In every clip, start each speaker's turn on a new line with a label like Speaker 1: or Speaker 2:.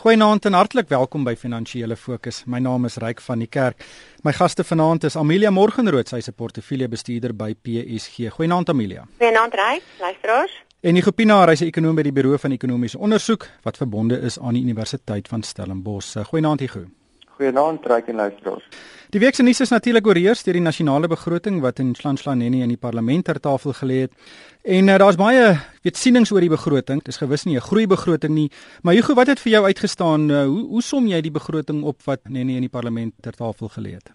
Speaker 1: Goeienaand en hartlik welkom by Finansiële Fokus. My naam is Ryk van die Kerk. My gaste vanaand is Amelia Morgenrood, sy is 'n portefeuljebestuurder by PSG. Goeienaand Amelia.
Speaker 2: Goeienaand Ryk, luisteraars.
Speaker 1: En Nico Pinaar, hy's 'n ekonom by die Buro van Ekonomiese Onderzoek wat verbonde is aan die Universiteit van Stellenbosch. Goeienaand Nico.
Speaker 3: Goeienaand Ryk en luisteraars.
Speaker 1: Die week se nuus is natuurlik oorheers deur die nasionale begroting wat in Slanslaneni in die parlement ter tafel gelê het. En uh, daar's baie weet sienings oor die begroting. Dit is gewis nie 'n groei begroting nie, maar Hugo, wat het vir jou uitgestaan? Uh, hoe hoe som jy die begroting op wat Neni in die parlement ter tafel gelê het?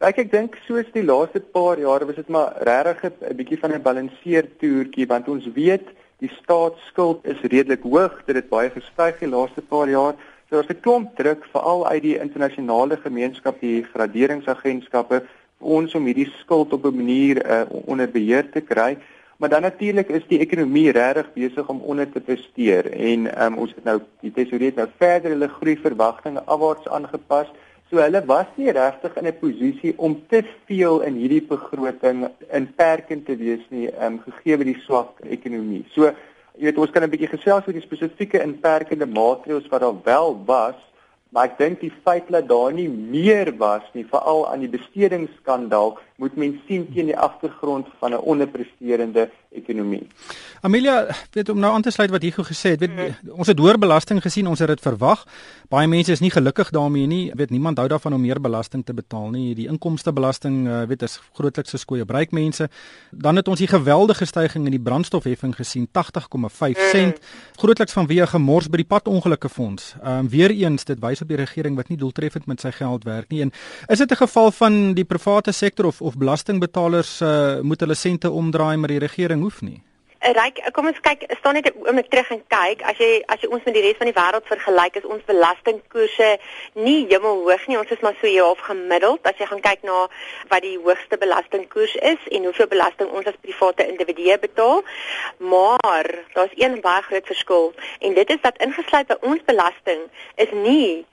Speaker 3: Ek ek dink soos die laaste paar jare was dit maar regtig 'n bietjie van 'n balanseer toertjie want ons weet die staatsskuld is redelik hoog. Dit het baie gestyg die laaste paar jaar. So daar's 'n klomp druk veral uit die internasionale gemeenskap, die graderingsagentskappe ons om hierdie skuld op 'n manier uh, onder beheer te kry. Maar dan natuurlik is die ekonomie regtig besig om onder te presteer en um, ons het nou die tesourier nou verder hulle groei verwagtinge afwaarts aangepas. So hulle was nie regtig in 'n posisie om te veel in hierdie begroting inperkend te wees nie, um, gegee die swak ekonomie. So jy weet ons kan 'n bietjie gesels oor die spesifieke inperkende maatreëls wat daar wel was, maar ek dink die feit dat daar nie meer was nie, veral aan die bestedingsskandaal, moet mens sien teen die agtergrond van 'n onderpresterende ekonomie.
Speaker 1: Amelia, weet om nou aan te sluit wat Hugo gesê het, weet mm. ons het hoër belasting gesien, ons het dit verwag. Baie mense is nie gelukkig daarmee nie. Weet niemand hou daarvan om meer belasting te betaal nie. Die inkomstebelasting, uh, weet is grootliks vir skoeie bruik mense. Dan het ons die geweldige stygings in die brandstofheffing gesien, 80,5 mm. sent, grootliks vanweë gemors by die padongelukke fonds. Ehm um, weer eens dit wys op die regering wat nie doeltreffend met sy geld werk nie. En is dit 'n geval van die private sektor of of belastingbetalers uh, moet hulle sente omdraai maar die regering hoef nie.
Speaker 2: Eh, Ryk, kom ons kyk, staan net 'n oomblik terug en kyk. As jy as jy ons met die res van die wêreld vergelyk, is ons belastingkoerse nie hemelhoog nie. Ons is maar so half gemiddeld as jy gaan kyk na wat die hoogste belastingkoers is en hoeveel belasting ons as private individue betaal. Maar daar's een baie groot verskil en dit is dat ingesluit by ons belasting is nie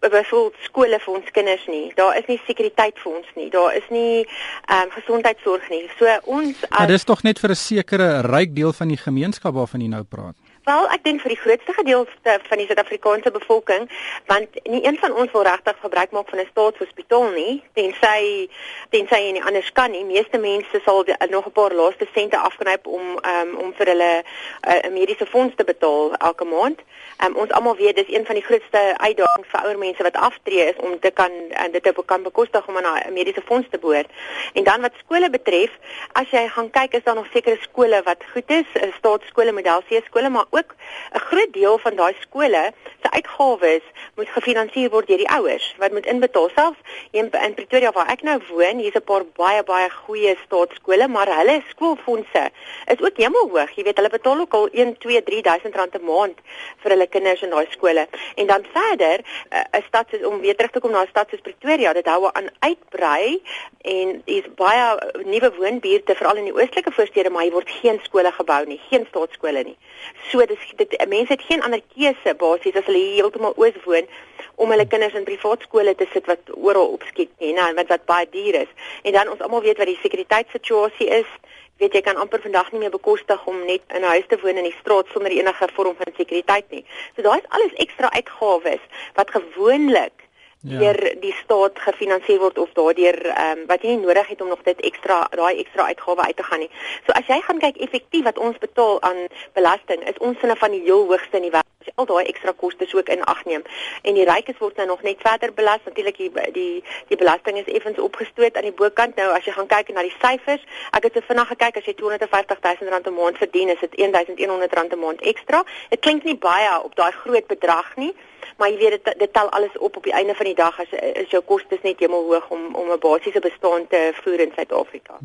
Speaker 2: byvoorbeeld skole vir ons kinders nie. Daar is nie sekuriteit vir ons nie. Daar is nie ehm um, gesondheidsorg nie. So ons
Speaker 1: as Maar dis tog net vir 'n sekere ryk deel van die gemeenskap waarvan jy nou praat.
Speaker 2: Wel, ek dink vir die grootste gedeelte van die Suid-Afrikaanse bevolking, want nie een van ons wil regtig gebruik maak van 'n staatshospitaal nie, tensy tensy jy nie anders kan nie. Meeste mense sal die, nog 'n paar laaste sente afknyp om um, om vir hulle uh, 'n uh, mediese fonds te betaal elke maand. Um, ons almal weet dis een van die grootste uitdagings vir ouer mense wat aftree is om te kan uh, dit te kan bekostig om aan 'n mediese fonds te behoort. En dan wat skole betref, as jy gaan kyk, is daar nog sekere skole wat goed is, staatsskole, model C skole, maar ook 'n groot deel van daai skole se uitgawes moet gefinansier word deur die ouers wat moet inbetaal. Selfs in, in Pretoria waar ek nou woon hier's 'n paar baie baie goeie staatskole maar hulle skoolfondse is ook hemelhoog jy weet hulle betaal ook al 1 2 3000 rand 'n maand vir hulle kinders in daai skole. En dan verder eh, 'n stad soos om weer terug te kom na 'n stad soos Pretoria dit hou aan uitbrei en hier's baie nuwe woonbuurte veral in die oostelike voorstede maar hier word geen skole gebou nie geen staatskole nie. So dis dit mense het geen ander keuse basies as hulle heeltemal oos woon om hulle kinders in privaat skole te sit wat oral opskiet nie nou wat wat baie duur is. En dan ons almal weet wat die sekuriteitssituasie is. Weet jy kan amper vandag nie meer bekostig om net in 'n huis te woon in die straat sonder enige vorm van sekuriteit nie. So daai is alles ekstra uitgawes wat gewoonlik ja. deur die staat gefinansier word of daardeur ehm um, wat jy nie nodig het om nog dit ekstra daai ekstra uitgawe uit te gaan nie. So as jy gaan kyk effektief wat ons betaal aan belasting, is ons sinne van die heel hoogste in die wêreld. Al daai ekstra kostes ook in ag neem en die rykes word nou nog net verder belas. Natuurlik die die die belasting is effens opgestoot aan die bokant. Nou as jy gaan kyk na die syfers, ek het vinnig gekyk as jy 250 000 rand 'n maand verdien, is dit 1100 rand 'n maand ekstra. Dit klink nie baie op daai groot bedrag nie maar jy weet dit dit tel alles op op die einde van die dag as is jou kostes net hemelhoog om om 'n basiese bestaan te voer in Suid-Afrika.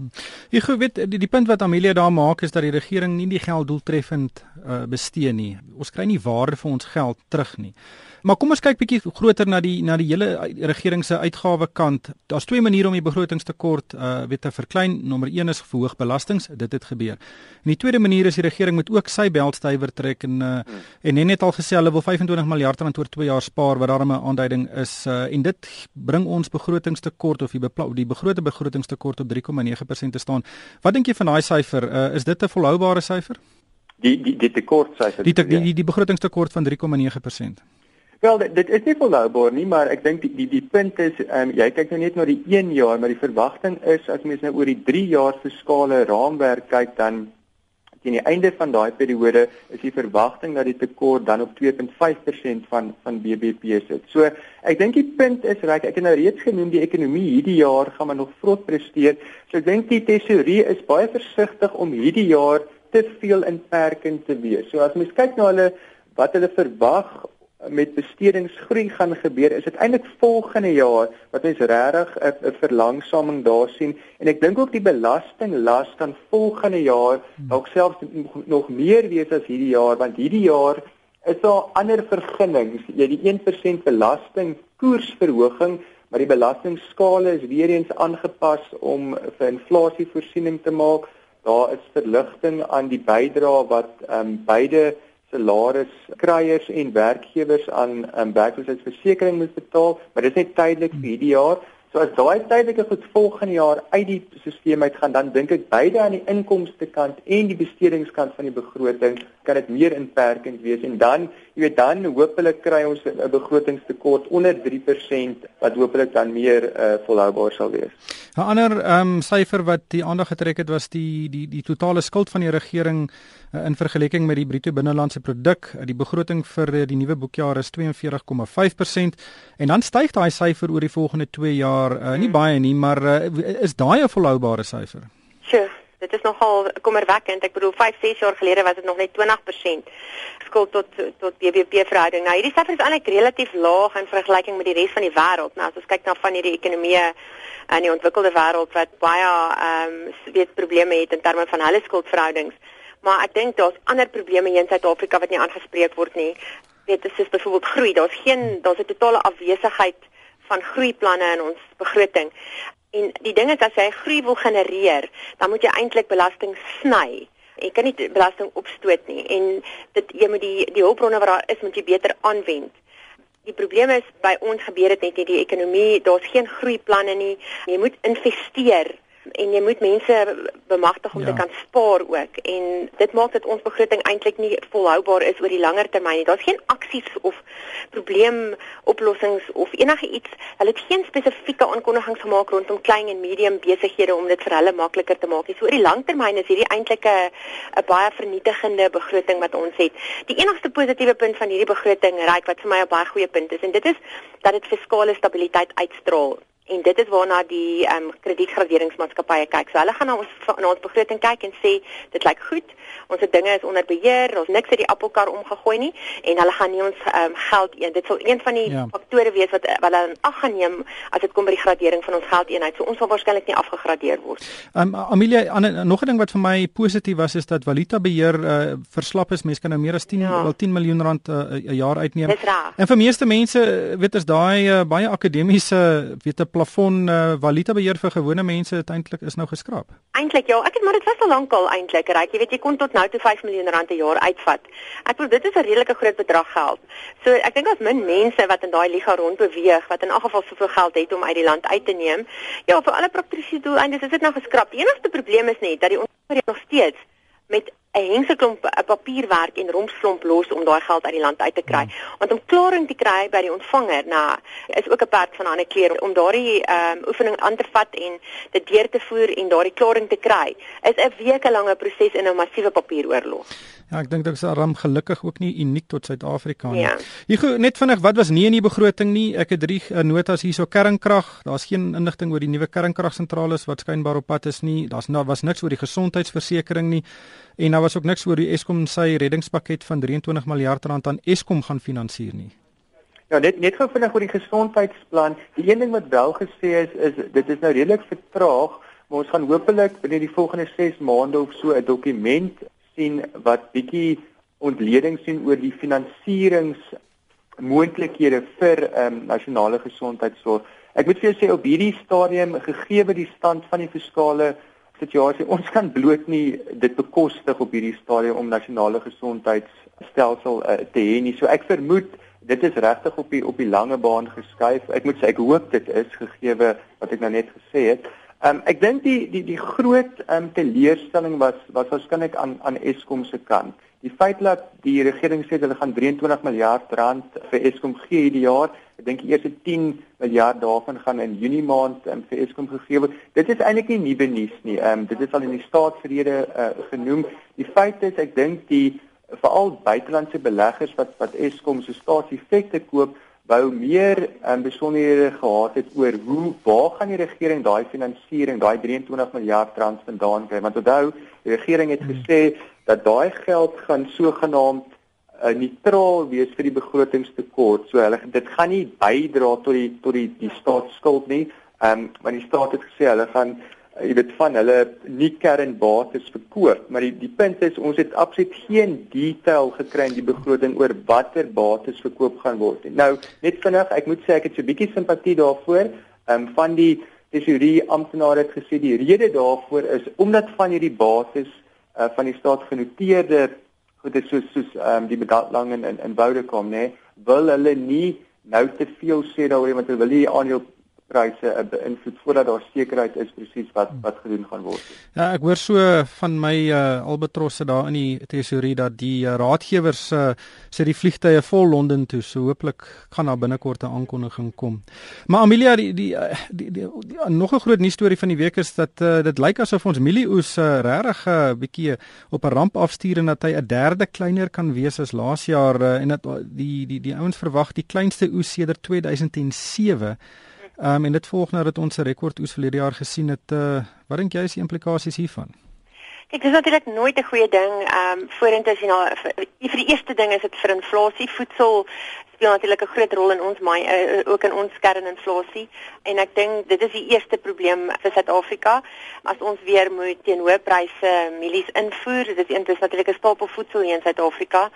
Speaker 1: Jy hmm. weet die, die punt wat Amelia daar maak is dat die regering nie die geld doeltreffend uh, bestee nie. Ons kry nie waarde vir ons geld terug nie. Maar kom ons kyk bietjie groter na die na die hele regering se uitgawe kant. Daar's twee maniere om die begrotingstekort uh weet te verklein. Nommer 1 is verhoog belastings. Dit het gebeur. En die tweede manier is die regering moet ook sy belstywer trek en uh en net net al gesê hulle wil 25 miljard rand oor 2 jaar spaar wat daarmee 'n aanduiding is uh en dit bring ons begrotingstekort of die die begrote begrotingstekort op 3,9% te staan. Wat dink jy van daai syfer? Uh is dit 'n volhoubare syfer?
Speaker 3: Die die die tekortsyfer.
Speaker 1: Die, die die die begrotingstekort van 3,9%.
Speaker 3: Wel dit, dit is nie volhoubaar nie, maar ek dink die die die punt is ehm um, jy kyk nou net na die 1 jaar, maar die verwagting is as mens nou oor die 3 jaar fiskale raamwerk kyk dan teen die einde van daai periode is die verwagting dat die tekort dan op 2.5% van van BBP sit. So ek dink die punt is reg, ek het nou reeds genoem die ekonomie hierdie jaar gaan maar nog vrot presteer. So ek dink die tesourier is baie versigtig om hierdie jaar te veel inperkend te wees. So as mens kyk na hulle wat hulle verwag met bestedingsgroei gaan gebeur is dit eintlik volgende jaar wat ons regtig 'n verlangsaming daar sien. En ek dink ook die belastinglas kan volgende jaar dalk selfs nog meer wees as hierdie jaar want hierdie jaar is daar ander vergunnings. Jy die 1% belasting koersverhoging maar die belastingskale is weer eens aangepas om vir inflasievoorsiening te maak daar is verligting aan die bydrae wat ehm um, beide salariskryers en werkgewers aan 'n um, werkloosheidsversekering moet betaal, maar dit is net tydelik vir hierdie jaar. So as daai tydelike goed volgende jaar uit die stelsel uit gaan, dan dink ek beide aan die inkomste kant en die bestedingskant van die begroting kan dit meer inperkend wees en dan, jy weet, dan hopelik kry ons 'n begrotingstekort onder 3% wat hopelik dan meer uh, volhoubaar sal wees.
Speaker 1: 'n Ander ehm um, syfer wat die aandag getrek het was die die die totale skuld van die regering uh, in vergelyking met die bruto binnelandse produk. Uh, die begroting vir uh, die nuwe boekjaar is 42,5% en dan styg daai syfer oor die volgende 2 jaar uh, nie hmm. baie nie, maar uh, is daai 'n volhoubare syfer?
Speaker 2: Sure. Dit is nogal kommerwekkend. Ek bedoel 5, 6 jaar gelede was dit nog net 20% skuld tot tot BBP verhouding. Nou hierdie syfer is eintlik relatief laag in vergelyking met die res van die wêreld. Nou as ons kyk na van hierdie ekonomieë in die ontwikkelde wêreld wat baie ehm um, weet probleme het in terme van hulle skuldverhoudings. Maar ek dink daar's ander probleme hier in Suid-Afrika wat nie aangespreek word nie. Dit is byvoorbeeld groei. Daar's geen daar's 'n totale afwesigheid van groeiplanne in ons begroting. En die ding is as jy groei wil genereer, dan moet jy eintlik belasting sny. Jy kan nie belasting opstoot nie en dit jy moet die die hulpbronne wat daar is moet jy beter aanwend. Die probleem is by ons gebeur dit net nie die ekonomie, daar's geen groeiplanne nie. Jy moet investeer en jy moet mense bemagtig om ja. te kan spaar ook en dit maak dat ons begroting eintlik nie volhoubaar is oor die langer termyn nie. Daar's geen aksies of probleemoplossings of enige iets. Hulle het geen spesifieke aankondigings gemaak rondom klein en medium besighede om dit vir hulle makliker te maak nie. So oor die langtermyn is hierdie eintlik 'n 'n baie vernietigende begroting wat ons het. Die enigste positiewe punt van hierdie begroting, ryk wat vir my 'n baie goeie punt is en dit is dat dit fiskale stabiliteit uitstraal en dit is waarna die ehm um, kredietgraderingsmaatskappye kyk. So hulle gaan na ons na ons begroting kyk en sê dit lyk goed. Ons dinge is onder beheer. Ons niks uit die appelkar omgegooi nie en hulle gaan nie ons ehm um, geld een. Dit sal een van die ja. faktore wees wat wat hulle ag gaan neem as dit kom by die gradering van ons geldeenheid. So ons sal waarskynlik nie afgegradeer word.
Speaker 1: Ehm um, Amelia, an, nog 'n ding wat vir my positief was is dat valuta beheer uh, verslap is. Mense kan nou meer as 10 ja. wel 10 miljoen rand eh, 'n uh, jaar uitneem. En vir meeste mense weet as daai uh, baie akademiese weet 'n plafon uh, valuta beheer vir gewone mense eintlik is nou geskraap.
Speaker 2: Eintlik ja, ek het maar dit was al lank al eintlik reg. Jy weet jy kon tot nou toe 5 miljoen rand per jaar uitvat. Ek bedoel dit is 'n redelike groot bedrag geld. So ek dink daar's min mense wat in daai liga rond beweeg wat in elk geval soveel geld het om uit die land uit te neem. Ja, vir alle praktiese doeleindes is dit nou geskraap. Die enigste probleem is net dat die ons nog steeds met 'n hengselklomp 'n papierwerk en rompslomp los om daai geld uit die land uit te kry. Hmm. Want om klaring te kry by die ontvanger, nou, is ook 'n perd van 'n ander kleur om daardie ehm um, oefening aan te vat en dit deur te voer en daardie klaring te kry. Is 'n weekelange proses in 'n massiewe papieroorlog.
Speaker 1: Ja, ek dink dit is ram gelukkig ook nie uniek tot Suid-Afrika nie. Ja. Hier net vinnig, wat was nie in die begroting nie? Ek het drie uh, notas hierso kernkrag. Daar's geen inligting oor die nuwe kernkragsentrale wat skynbaar op pad is nie. Daar's nou was niks oor die gesondheidsversekering nie. En daar was ook niks oor die Eskom sy reddingspakket van 23 miljard rand aan Eskom gaan finansier nie.
Speaker 3: Ja, net net gou vinnig oor die gesondheidsplan. Die een ding wat wel gesê is is dit is nou redelik vertraag, maar ons gaan hopelik binne die volgende 6 maande of so 'n dokument sien wat bietjie ontleding sien oor die finansierings moontlikhede vir ehm um, nasionale gesondheidsorg. Ek moet vir jou sê op hierdie stadium gegee die stand van die fiskale situasie. Ons kan bloot nie dit bekostig op hierdie stadium om nasionale gesondheidsstelsel uh, te hê nie. So ek vermoed dit is regtig op die op die lange baan geskuif. Ek moet sê ek hoop dit is gegee wat ek nou net gesê het. Um, ek dink die die die groot um, teleurstelling was was waarskynlik aan aan Eskom se kant. Die feit dat die regering sê hulle gaan 23 miljard rand vir Eskom gee hierdie jaar, ek dink die eerste 10 miljard daarvan gaan in Junie maand um, vir Eskom gegee word. Dit is eintlik nie nuwe nuus nie. Ehm um, dit is al in die staatsrede uh, genoem. Die feit is ek dink die veral buitelandse beleggers wat wat Eskom se staatseffekte koop wou meer um, besonderhede gehad het oor hoe waar gaan die regering daai finansiering, daai 23 miljard rand vandaan kry? Want onthou, die regering het gesê dat daai geld gaan sogenaamd uh, neutraal wees vir die begrotingstekort. So hulle dit gaan nie bydra tot die tot die die staatsskuld nie. Ehm um, want die staat het gesê hulle gaan jy weet van hulle nie kernbates verkoop, maar die die punt is ons het absoluut geen detail gekry in die begroting oor watter bates verkoop gaan word nie. Nou, net vinnig, ek moet sê ek het so 'n bietjie simpatie daarvoor. Ehm um, van die tesourier amptenare het gesê die rede daarvoor is omdat van hierdie bates uh, van die staat genoteerde goed is soos soos ehm um, die bedaling in in, in Vodacom nê wil hulle nie nou te veel sê daaroor want hulle wil nie aandeel pryse uh, beïnvloed voordat daar sekerheid is presies wat wat gedoen gaan word.
Speaker 1: Ja, ek hoor so van my uh, albatrosse daar in die tesorie dat die uh, raadgewers uh, sê die vliegtye vol Londen toe, so hooplik gaan daar binnekort 'n aankondiging kom. Maar Amelia, die die die, die, die, die nog 'n groot nuus storie van die week is dat uh, dit lyk asof ons mielieoes uh, regtig 'n uh, bietjie op 'n ramp afstuur en dat hy 'n derde kleiner kan wees as laas jaar uh, en dat die die die ouens verwag die kleinste oes sedert 2007 Ehm um, en dit volg nou dat ons 'n rekord oes verlede jaar gesien het. Uh, wat dink jy is die implikasies hiervan?
Speaker 2: Kyk, dis natuurlik nooit 'n goeie ding ehm um, vorentoe as jy nou vir, vir die eerste ding is dit vir inflasie. Voedsel speel natuurlik 'n groot rol in ons my uh, ook in ons kerninflasie. En ek dink dit is die eerste probleem vir Suid-Afrika. As ons weer moet teen hoë pryse mielies invoer dit is eintlik natuurlik 'n stapel voedsel hier in Suid-Afrika.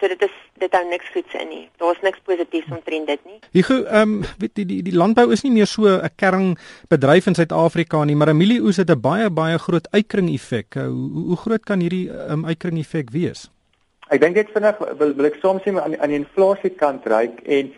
Speaker 2: So dit is dit hou niks goeds in nie. Daar's niks positiefs omtrent dit nie.
Speaker 1: Hugo ehm um, weet die die die landbou is nie meer so 'n kernbedryf in Suid-Afrika nie maar 'n mielieoes het 'n baie baie groot uitkring effek hoe hoe groot kan hierdie um, uitkring effek wees
Speaker 3: Ek dink dit vinnig wil wil ek soms sê aan aan die inflasie kant ryk en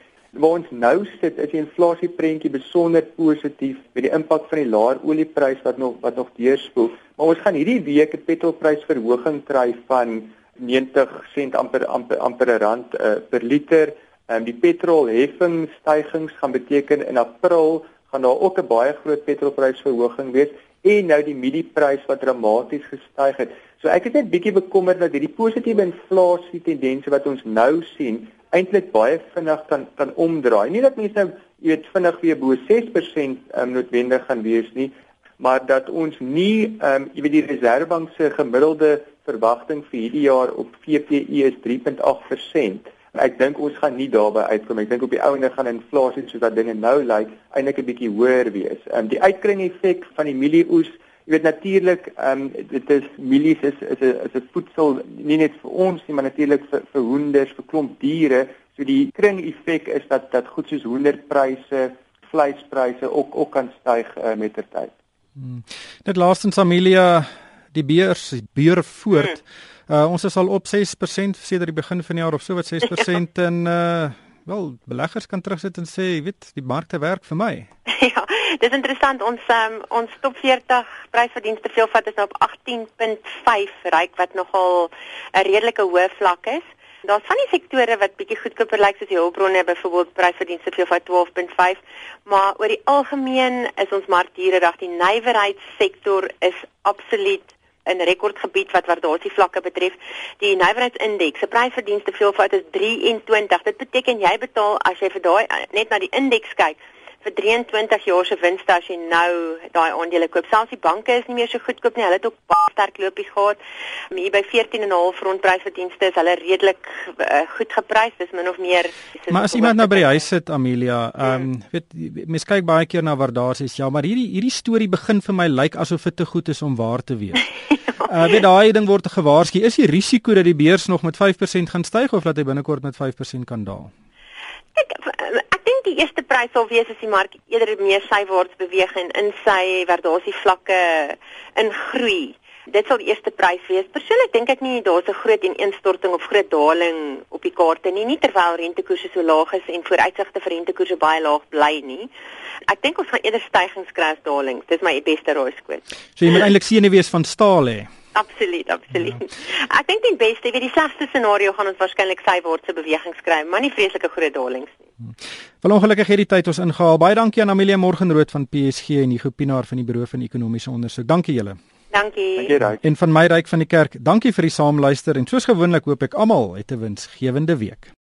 Speaker 3: waar ons nou sit is die inflasie prentjie besonder positief met die impak van die laer oliepryse wat nog wat nog deurspoel. Maar ons gaan hierdie week 'n petrolprysverhoging kry van 90 sent amper amper amper 'n rand uh, per liter. Ehm um, die petrolheffingsstygings gaan beteken in April gaan daar ook 'n baie groot petrolprysverhoging wees en nou die mielieprys wat dramaties gestyg het. So ek is net bietjie bekommerd dat hierdie positiewe inflasie tendense wat ons nou sien eintlik baie vinnig kan kan omdraai. Nie dat mense nou jy weet vinnig weer bo 6% um, ehm, noodwendig gaan wees nie, maar dat ons nie ehm um, jy weet die Reserwebank se gemiddelde verwagting vir hierdie jaar op VPE is 3.8%. Ek dink ons gaan nie daarby uitkom. Ek dink op die ou ende gaan inflasie soos wat dinge nou lyk eintlik 'n bietjie hoër wees. Ehm um, die uitkring effek van die mielieoes Jy weet natuurlik, ehm um, dit is mielies is is 'n is 'n voedsel nie net vir ons nie, maar natuurlik vir vir hoenders, vir klomp diere. So die kring effek is dat dat goed soos hoenderpryse, vleispryse ook ook kan styg uh, met ter tyd.
Speaker 1: Hmm. Net laastens Amelia, die beurs, beer voort. Hmm. Uh, ons is al op 6% sedert die begin van die jaar of so wat 6% en uh wel beleggers kan terugsit en sê, weet, die markte werk vir my.
Speaker 2: ja, dis interessant ons um, ons top 40 prysverdienste veelvat is nou op 18.5 ryk wat nogal 'n redelike hoë vlak is. Daar's van die sektore wat bietjie goedkoper lyk soos die hulpbronne byvoorbeeld prysverdienste veelvat 12.5, maar oor die algemeen is ons mark hierde dag die nywerheidssektor is absoluut in rekordgebied wat waardasievlakke betref. Die nywerheidsindeks, se prysverdienste veelvoud is 23. Dit beteken jy betaal as jy vir daai net na die indeks kyk vir 23 jaar se winste as jy nou daai aandele koop. Selfs die banke is nie meer so goedkoop nie. Hulle het ook baie sterk lopies gehad. Hier by 14.5 rondprysverdienste is hulle redelik uh, goed geprys. Dis min of meer
Speaker 1: Maar as iemand nou by die huis sit Amelia, ehm um, weet mens kyk baie keer na waardasies. Ja, maar hierdie hierdie storie begin vir my lyk asof dit te goed is om waar te wees. Uh weet daai ding word gewaarsku. Is die risiko dat die beurs nog met 5% gaan styg of dat hy binnekort met 5% kan daal?
Speaker 2: Ek ek die eerste prys sal wees as die mark eerder meer sywaarts beweeg en in sy waardasie vlakke ingroei. Dit sal die eerste prys wees. Persoonlik dink ek nie daar's 'n groot ineenstorting of groot daling op die kaarte nie, nie terwyl rentekoerse so laag is en vooruitsigte vir rentekoerse baie laag bly nie. Ek dink ons gaan eerder stygings kry as dalings. Dis my beste raaiskoot.
Speaker 1: So jy moet eintlik sien nie wees van staal hê.
Speaker 2: Absoluut, absoluut. Ja. Ek dink die beste, weet die slegste scenario gaan ons waarskynlik sy word se beweging skryf, maar nie vreeslike groot dalings nie.
Speaker 1: Wel ongelukkig het die tyd ons ingehaal. Baie dankie aan Amelia Morgenrood van PSG en Hugo Pinaar van die Buro van Ekonomiese Ondersoek. Dankie julle.
Speaker 2: Dankie.
Speaker 3: Dankie Ryk.
Speaker 1: En van my ryk van die kerk, dankie vir die saamluister en soos gewoonlik hoop ek almal het 'n winsgewende week.